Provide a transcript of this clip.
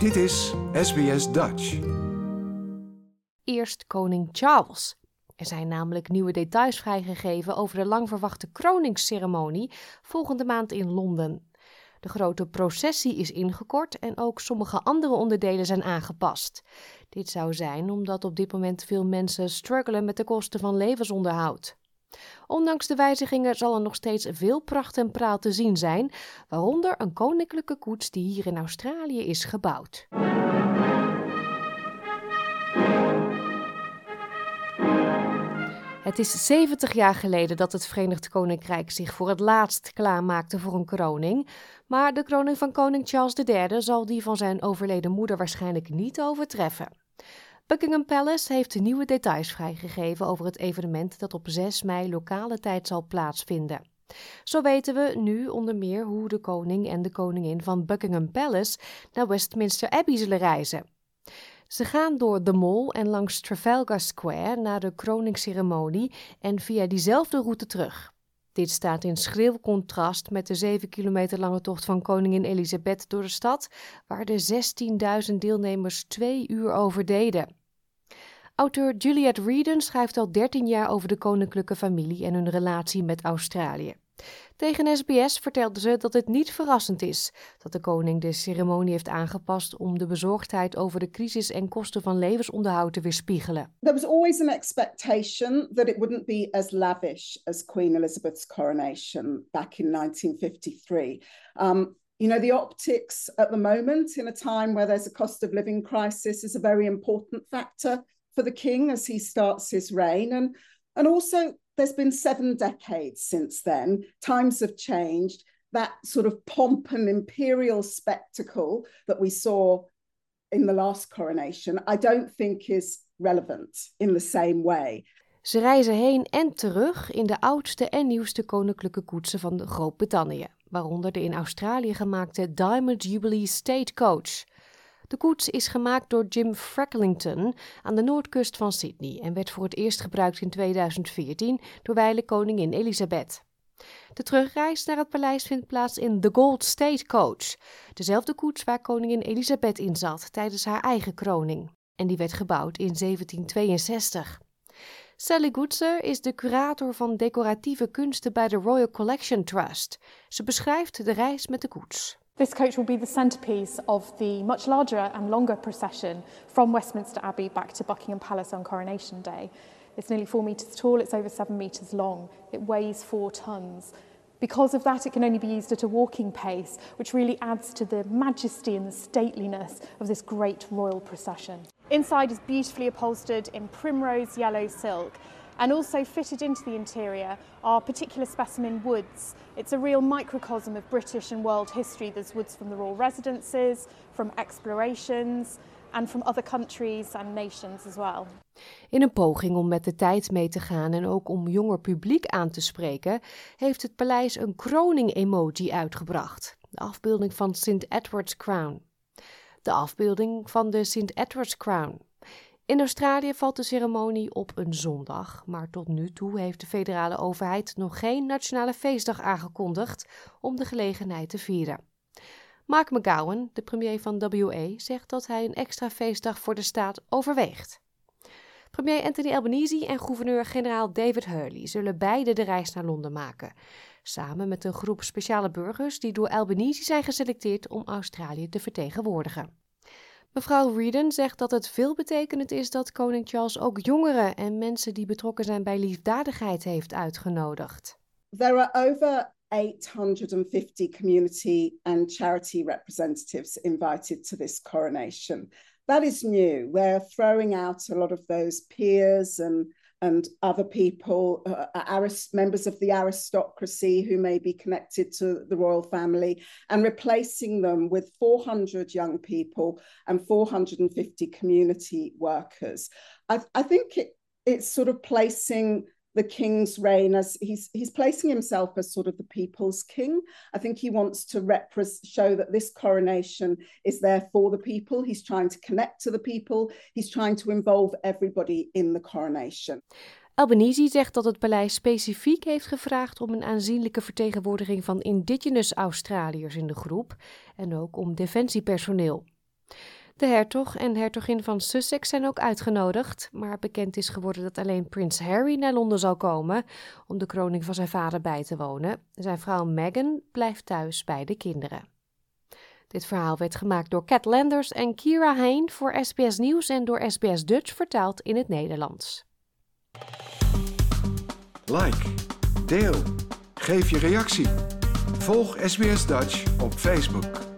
Dit is SBS Dutch. Eerst koning Charles. Er zijn namelijk nieuwe details vrijgegeven over de lang verwachte kroningsceremonie volgende maand in Londen. De grote processie is ingekort en ook sommige andere onderdelen zijn aangepast. Dit zou zijn omdat op dit moment veel mensen struggelen met de kosten van levensonderhoud. Ondanks de wijzigingen zal er nog steeds veel pracht en praal te zien zijn, waaronder een koninklijke koets die hier in Australië is gebouwd. Het is 70 jaar geleden dat het Verenigd Koninkrijk zich voor het laatst klaarmaakte voor een kroning. Maar de kroning van koning Charles III zal die van zijn overleden moeder waarschijnlijk niet overtreffen. Buckingham Palace heeft nieuwe details vrijgegeven over het evenement dat op 6 mei lokale tijd zal plaatsvinden. Zo weten we nu onder meer hoe de koning en de koningin van Buckingham Palace naar Westminster Abbey zullen reizen. Ze gaan door de Mall en langs Trafalgar Square naar de kroningsceremonie en via diezelfde route terug. Dit staat in schril contrast met de 7 kilometer lange tocht van koningin Elisabeth door de stad, waar de 16.000 deelnemers twee uur over deden. Auteur Juliette Reeden schrijft al 13 jaar over de koninklijke familie en hun relatie met Australië. Tegen SBS vertelde ze dat het niet verrassend is dat de koning de ceremonie heeft aangepast om de bezorgdheid over de crisis en kosten van levensonderhoud te weerspiegelen. There was always an expectation that it wouldn't be as lavish as Queen Elizabeth's coronation back in 1953. Um, you know, the optics at the moment, in a time where there's a cost of living crisis, is a very important factor for the king as he starts his reign. And, and also, there's been seven decades since then. Times have changed. That sort of pomp and imperial spectacle that we saw in the last coronation, I don't think is relevant in the same way. Ze reizen heen en terug in de oudste en nieuwste koninklijke koetsen van Groot-Brittannië, waaronder de in Australië gemaakte Diamond Jubilee State Coach. De koets is gemaakt door Jim Frecklington aan de noordkust van Sydney en werd voor het eerst gebruikt in 2014 door wijle koningin Elisabeth. De terugreis naar het paleis vindt plaats in The Gold State Coach, dezelfde koets waar koningin Elisabeth in zat tijdens haar eigen kroning. En die werd gebouwd in 1762. Sally Goodser is de curator van decoratieve kunsten bij de Royal Collection Trust. Ze beschrijft de reis met de koets. This coach will be the centrepiece of the much larger and longer procession from Westminster Abbey back to Buckingham Palace on Coronation Day. It's nearly four metres tall, it's over seven metres long, it weighs four tonnes. Because of that, it can only be used at a walking pace, which really adds to the majesty and the stateliness of this great royal procession. Inside is beautifully upholstered in primrose yellow silk, and also fitted into the interior are particular specimen woods. It's a real microcosm of British and world history. There's woods from the royal residences, from explorations, and from other countries and nations as well. In een poging om met de tijd mee te gaan en ook om jonger publiek aan te spreken, heeft het paleis een kroning-emoji uitgebracht. De afbeelding van St. Edward's Crown. De afbeelding van de St. Edward's Crown. In Australië valt de ceremonie op een zondag, maar tot nu toe heeft de federale overheid nog geen nationale feestdag aangekondigd om de gelegenheid te vieren. Mark McGowan, de premier van WA, zegt dat hij een extra feestdag voor de staat overweegt. Premier Anthony Albanese en gouverneur-generaal David Hurley zullen beide de reis naar Londen maken, samen met een groep speciale burgers die door Albanese zijn geselecteerd om Australië te vertegenwoordigen. Mevrouw Reeden zegt dat het veelbetekenend is dat koning Charles ook jongeren en mensen die betrokken zijn bij liefdadigheid heeft uitgenodigd. There are over 850 community and charity representatives invited to this coronation. That is new. We're throwing out a lot of those peers and and other people, uh, members of the aristocracy who may be connected to the royal family, and replacing them with 400 young people and 450 community workers. I, I think it, it's sort of placing the king's reign as he's he's placing himself as sort of the people's king. I think he wants to repre- show that this coronation is there for the people. He's trying to connect to the people. He's trying to involve everybody in the coronation. Albanese zegt dat het paleis specifiek heeft gevraagd om een aanzienlijke vertegenwoordiging van indigenous Australiërs in de groep en ook om defensiepersoneel. De hertog en hertogin van Sussex zijn ook uitgenodigd, maar bekend is geworden dat alleen prins Harry naar Londen zal komen om de kroning van zijn vader bij te wonen. Zijn vrouw Meghan blijft thuis bij de kinderen. Dit verhaal werd gemaakt door Cat Landers en Kira Hein voor SBS Nieuws en door SBS Dutch vertaald in het Nederlands. Like, deel, geef je reactie. Volg SBS Dutch op Facebook.